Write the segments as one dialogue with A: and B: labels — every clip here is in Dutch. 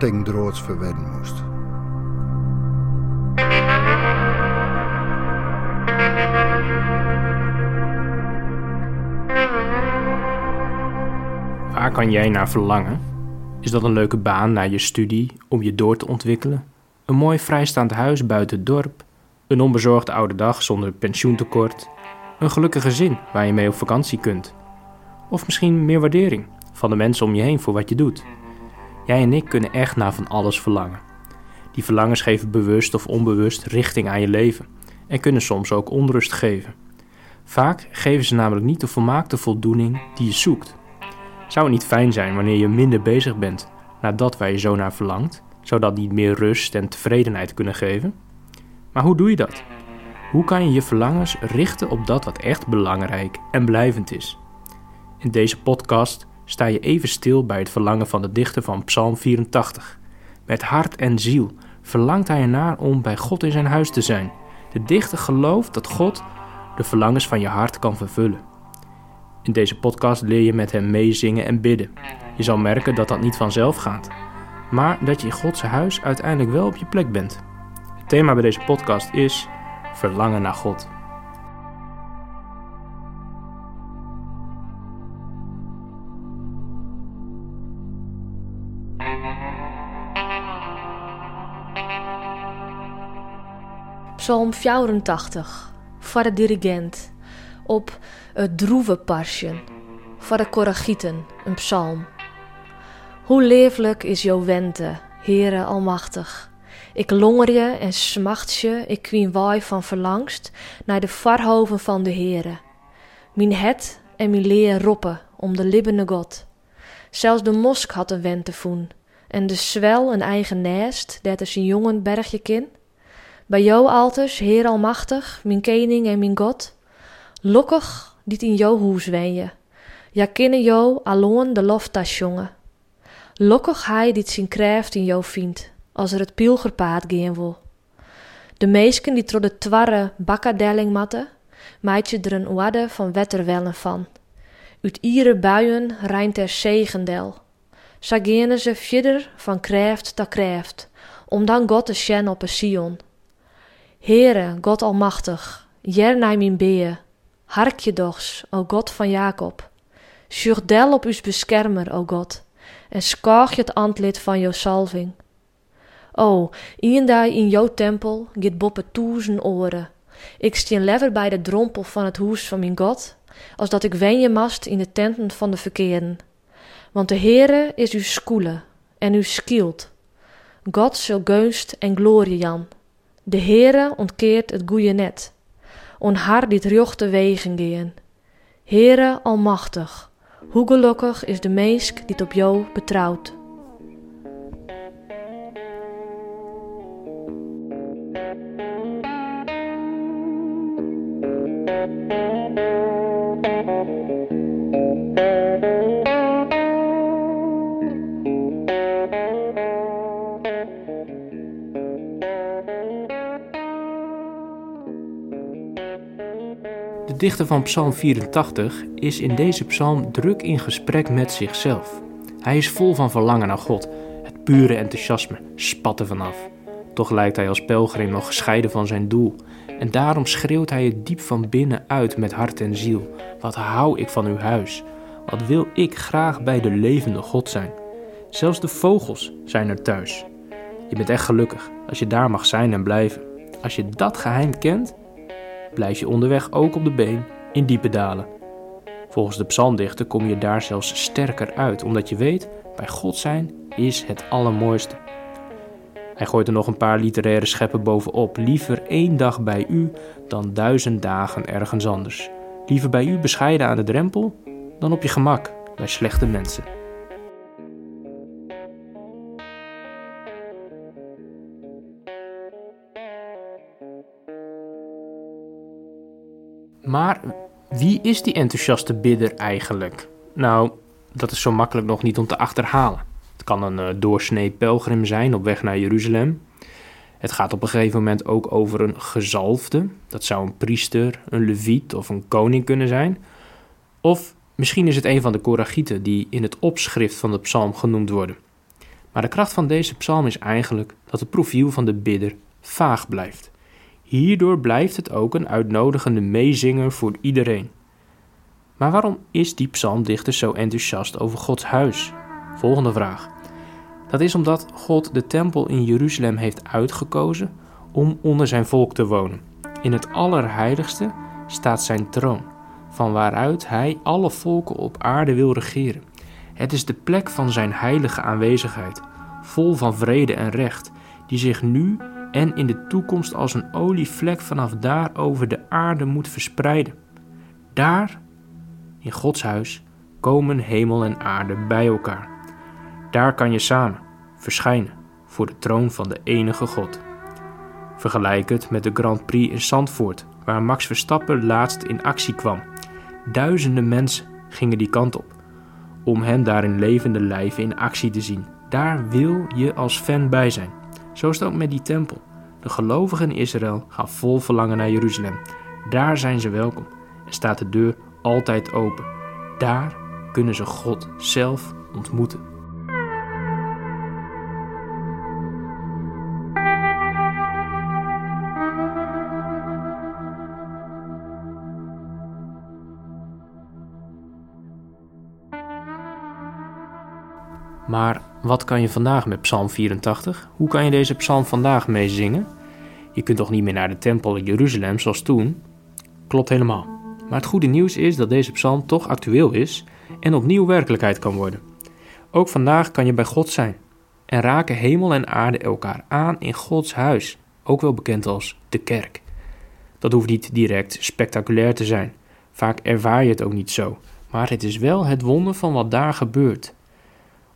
A: verwedden moest.
B: Waar kan jij naar verlangen? Is dat een leuke baan na je studie om je door te ontwikkelen? Een mooi vrijstaand huis buiten het dorp? Een onbezorgde oude dag zonder pensioentekort? Een gelukkig gezin waar je mee op vakantie kunt? Of misschien meer waardering van de mensen om je heen voor wat je doet? Jij en ik kunnen echt naar van alles verlangen. Die verlangens geven bewust of onbewust richting aan je leven en kunnen soms ook onrust geven. Vaak geven ze namelijk niet de volmaakte voldoening die je zoekt. Zou het niet fijn zijn wanneer je minder bezig bent naar dat waar je zo naar verlangt, zodat die meer rust en tevredenheid kunnen geven? Maar hoe doe je dat? Hoe kan je je verlangens richten op dat wat echt belangrijk en blijvend is? In deze podcast sta je even stil bij het verlangen van de dichter van Psalm 84. Met hart en ziel verlangt hij ernaar om bij God in zijn huis te zijn. De dichter gelooft dat God de verlangens van je hart kan vervullen. In deze podcast leer je met hem meezingen en bidden. Je zal merken dat dat niet vanzelf gaat, maar dat je in Gods huis uiteindelijk wel op je plek bent. Het thema bij deze podcast is verlangen naar God.
C: Psalm 84 voor de dirigent op het droeve parsjen voor de koragieten een psalm. Hoe leeflijk is jouw wente, Heere Almachtig. Ik longer je en smacht je, ik kwien waai van verlangst naar de varhoven van de Heere. Mijn het en mijn leer roppen om de libbene God. Zelfs de mosk had een wente voen en de zwel een eigen nest, dat is een jongen bergje kin. Bij jou alters, Heer Almachtig, mijn koning en mijn God. Lokkig dit in jou hoes je. Ja kinnen jou alloon de loftas jongen. Lokkig hij dit zijn krijft in jou vindt, als er het pilgerpaad gaan wil. De meesken die tro de twarre bakkadelling matten, maait je er een oade van wetterwellen van. Uit iere buien rijnt er zegendel. Sagene ze van krijft ta krijft, om dan God te sjen op een Sion. Heere, God Almachtig, jernij mijn beer, hark je dochs, o God van Jacob. Sjurdel op us beschermer, o God, en skaag je het antlid van jouw salving. O, iendai in jouw tempel git boppe toezen oren. Ik stien lever bij de drompel van het hoes van mijn God, als dat ik wenje mast in de tenten van de verkeerden. Want de Heere is uw skoele en uw skield. God zal geunst en glorie jan. De Heere ontkeert het goeie net. On haar dit rjochte wegen gaan. Heere almachtig, hoe gelukkig is de meesk die op jou betrouwt.
B: Dichter van Psalm 84 is in deze psalm druk in gesprek met zichzelf. Hij is vol van verlangen naar God. Het pure enthousiasme spat er vanaf. Toch lijkt hij als pelgrim nog gescheiden van zijn doel. En daarom schreeuwt hij het diep van binnen uit met hart en ziel. Wat hou ik van uw huis? Wat wil ik graag bij de levende God zijn? Zelfs de vogels zijn er thuis. Je bent echt gelukkig als je daar mag zijn en blijven. Als je dat geheim kent, blijf je onderweg ook op de been in diepe dalen. Volgens de psalmdichter kom je daar zelfs sterker uit, omdat je weet, bij God zijn is het allermooiste. Hij gooit er nog een paar literaire scheppen bovenop. Liever één dag bij u dan duizend dagen ergens anders. Liever bij u bescheiden aan de drempel dan op je gemak bij slechte mensen. Maar wie is die enthousiaste bidder eigenlijk? Nou, dat is zo makkelijk nog niet om te achterhalen. Het kan een uh, doorsnee pelgrim zijn op weg naar Jeruzalem. Het gaat op een gegeven moment ook over een gezalfde. Dat zou een priester, een leviet of een koning kunnen zijn. Of misschien is het een van de koragieten die in het opschrift van de psalm genoemd worden. Maar de kracht van deze psalm is eigenlijk dat het profiel van de bidder vaag blijft. Hierdoor blijft het ook een uitnodigende meezinger voor iedereen. Maar waarom is die psalmdichter zo enthousiast over Gods huis? Volgende vraag. Dat is omdat God de tempel in Jeruzalem heeft uitgekozen om onder zijn volk te wonen. In het Allerheiligste staat zijn troon, van waaruit hij alle volken op aarde wil regeren. Het is de plek van zijn heilige aanwezigheid, vol van vrede en recht, die zich nu en in de toekomst als een olievlek vanaf daar over de aarde moet verspreiden. Daar, in Gods huis, komen hemel en aarde bij elkaar. Daar kan je samen verschijnen voor de troon van de enige God. Vergelijk het met de Grand Prix in Zandvoort, waar Max Verstappen laatst in actie kwam. Duizenden mensen gingen die kant op, om hem daar in levende lijven in actie te zien. Daar wil je als fan bij zijn. Zo is het ook met die tempel. De gelovigen in Israël gaan vol verlangen naar Jeruzalem. Daar zijn ze welkom en staat de deur altijd open. Daar kunnen ze God zelf ontmoeten. Maar wat kan je vandaag met Psalm 84? Hoe kan je deze psalm vandaag meezingen? Je kunt toch niet meer naar de tempel in Jeruzalem zoals toen? Klopt helemaal. Maar het goede nieuws is dat deze psalm toch actueel is en opnieuw werkelijkheid kan worden. Ook vandaag kan je bij God zijn en raken hemel en aarde elkaar aan in Gods huis, ook wel bekend als de kerk. Dat hoeft niet direct spectaculair te zijn. Vaak ervaar je het ook niet zo, maar het is wel het wonder van wat daar gebeurt.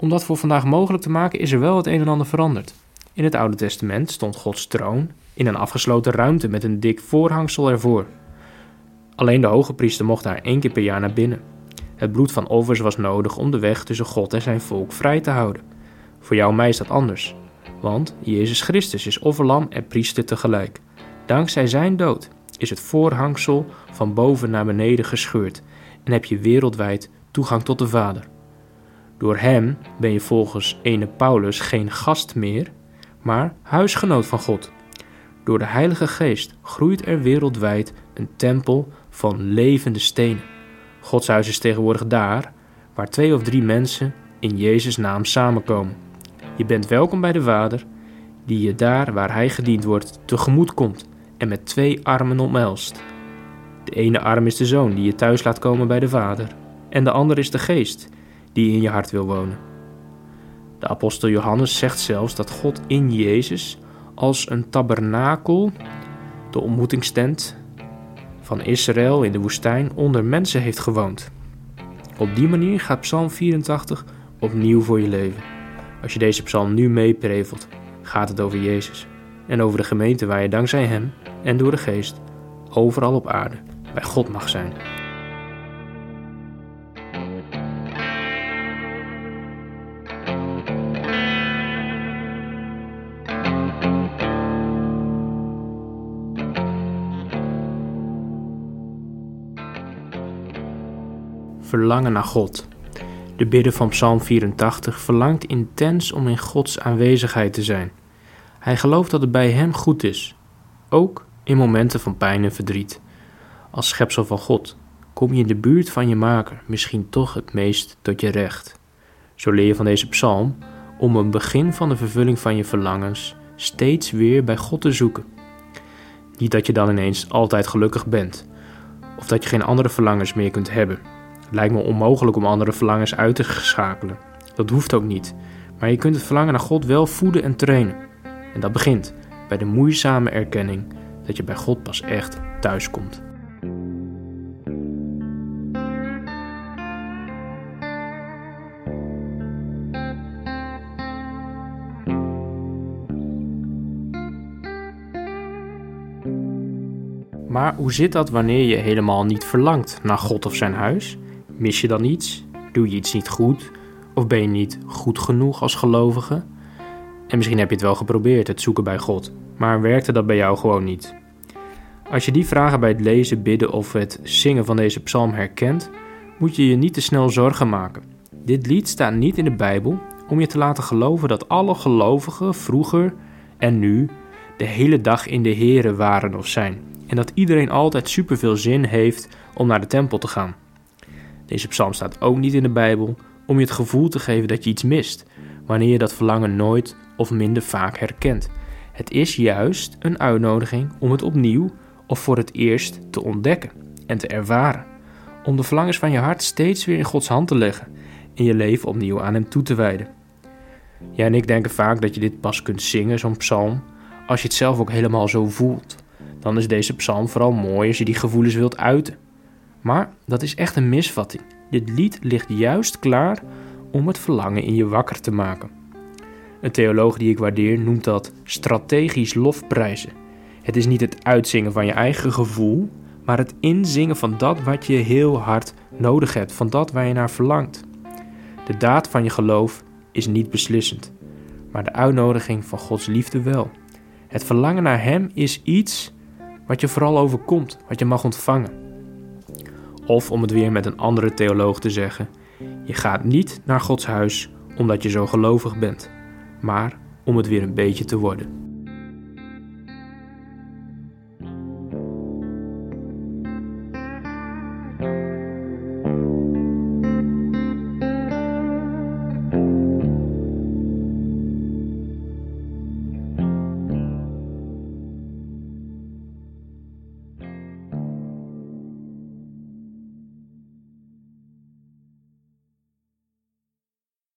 B: Om dat voor vandaag mogelijk te maken is er wel het een en ander veranderd. In het Oude Testament stond Gods troon in een afgesloten ruimte met een dik voorhangsel ervoor. Alleen de hoge priester mocht daar één keer per jaar naar binnen. Het bloed van offers was nodig om de weg tussen God en zijn volk vrij te houden. Voor jou en mij is dat anders. Want Jezus Christus is offerlam en priester tegelijk. Dankzij zijn dood is het voorhangsel van boven naar beneden gescheurd en heb je wereldwijd toegang tot de Vader. Door hem ben je volgens ene Paulus geen gast meer, maar huisgenoot van God. Door de Heilige Geest groeit er wereldwijd een tempel van levende stenen. Gods huis is tegenwoordig daar, waar twee of drie mensen in Jezus' naam samenkomen. Je bent welkom bij de Vader, die je daar waar Hij gediend wordt tegemoet komt en met twee armen omhelst. De ene arm is de Zoon die je thuis laat komen bij de Vader, en de andere is de Geest die in je hart wil wonen. De apostel Johannes zegt zelfs dat God in Jezus als een tabernakel, de ontmoetingstent van Israël in de woestijn, onder mensen heeft gewoond. Op die manier gaat Psalm 84 opnieuw voor je leven. Als je deze psalm nu meeprevelt, gaat het over Jezus en over de gemeente waar je dankzij Hem en door de Geest overal op aarde bij God mag zijn. Verlangen naar God. De bidder van Psalm 84 verlangt intens om in Gods aanwezigheid te zijn. Hij gelooft dat het bij hem goed is, ook in momenten van pijn en verdriet. Als schepsel van God kom je in de buurt van je maker misschien toch het meest tot je recht. Zo leer je van deze psalm om een begin van de vervulling van je verlangens steeds weer bij God te zoeken. Niet dat je dan ineens altijd gelukkig bent, of dat je geen andere verlangens meer kunt hebben. Het lijkt me onmogelijk om andere verlangens uit te schakelen. Dat hoeft ook niet. Maar je kunt het verlangen naar God wel voeden en trainen. En dat begint bij de moeizame erkenning dat je bij God pas echt thuis komt. Maar hoe zit dat wanneer je helemaal niet verlangt naar God of zijn huis? Mis je dan iets? Doe je iets niet goed? Of ben je niet goed genoeg als gelovige? En misschien heb je het wel geprobeerd, het zoeken bij God, maar werkte dat bij jou gewoon niet. Als je die vragen bij het lezen, bidden of het zingen van deze psalm herkent, moet je je niet te snel zorgen maken. Dit lied staat niet in de Bijbel om je te laten geloven dat alle gelovigen vroeger en nu de hele dag in de Here waren of zijn. En dat iedereen altijd superveel zin heeft om naar de tempel te gaan. Deze psalm staat ook niet in de Bijbel om je het gevoel te geven dat je iets mist, wanneer je dat verlangen nooit of minder vaak herkent. Het is juist een uitnodiging om het opnieuw of voor het eerst te ontdekken en te ervaren. Om de verlangens van je hart steeds weer in Gods hand te leggen en je leven opnieuw aan Hem toe te wijden. Jij en ik denken vaak dat je dit pas kunt zingen, zo'n psalm, als je het zelf ook helemaal zo voelt. Dan is deze psalm vooral mooi als je die gevoelens wilt uiten. Maar dat is echt een misvatting. Dit lied ligt juist klaar om het verlangen in je wakker te maken. Een theoloog die ik waardeer noemt dat strategisch lofprijzen. Het is niet het uitzingen van je eigen gevoel, maar het inzingen van dat wat je heel hard nodig hebt, van dat waar je naar verlangt. De daad van je geloof is niet beslissend, maar de uitnodiging van Gods liefde wel. Het verlangen naar Hem is iets wat je vooral overkomt, wat je mag ontvangen. Of om het weer met een andere theoloog te zeggen: je gaat niet naar Gods huis omdat je zo gelovig bent, maar om het weer een beetje te worden.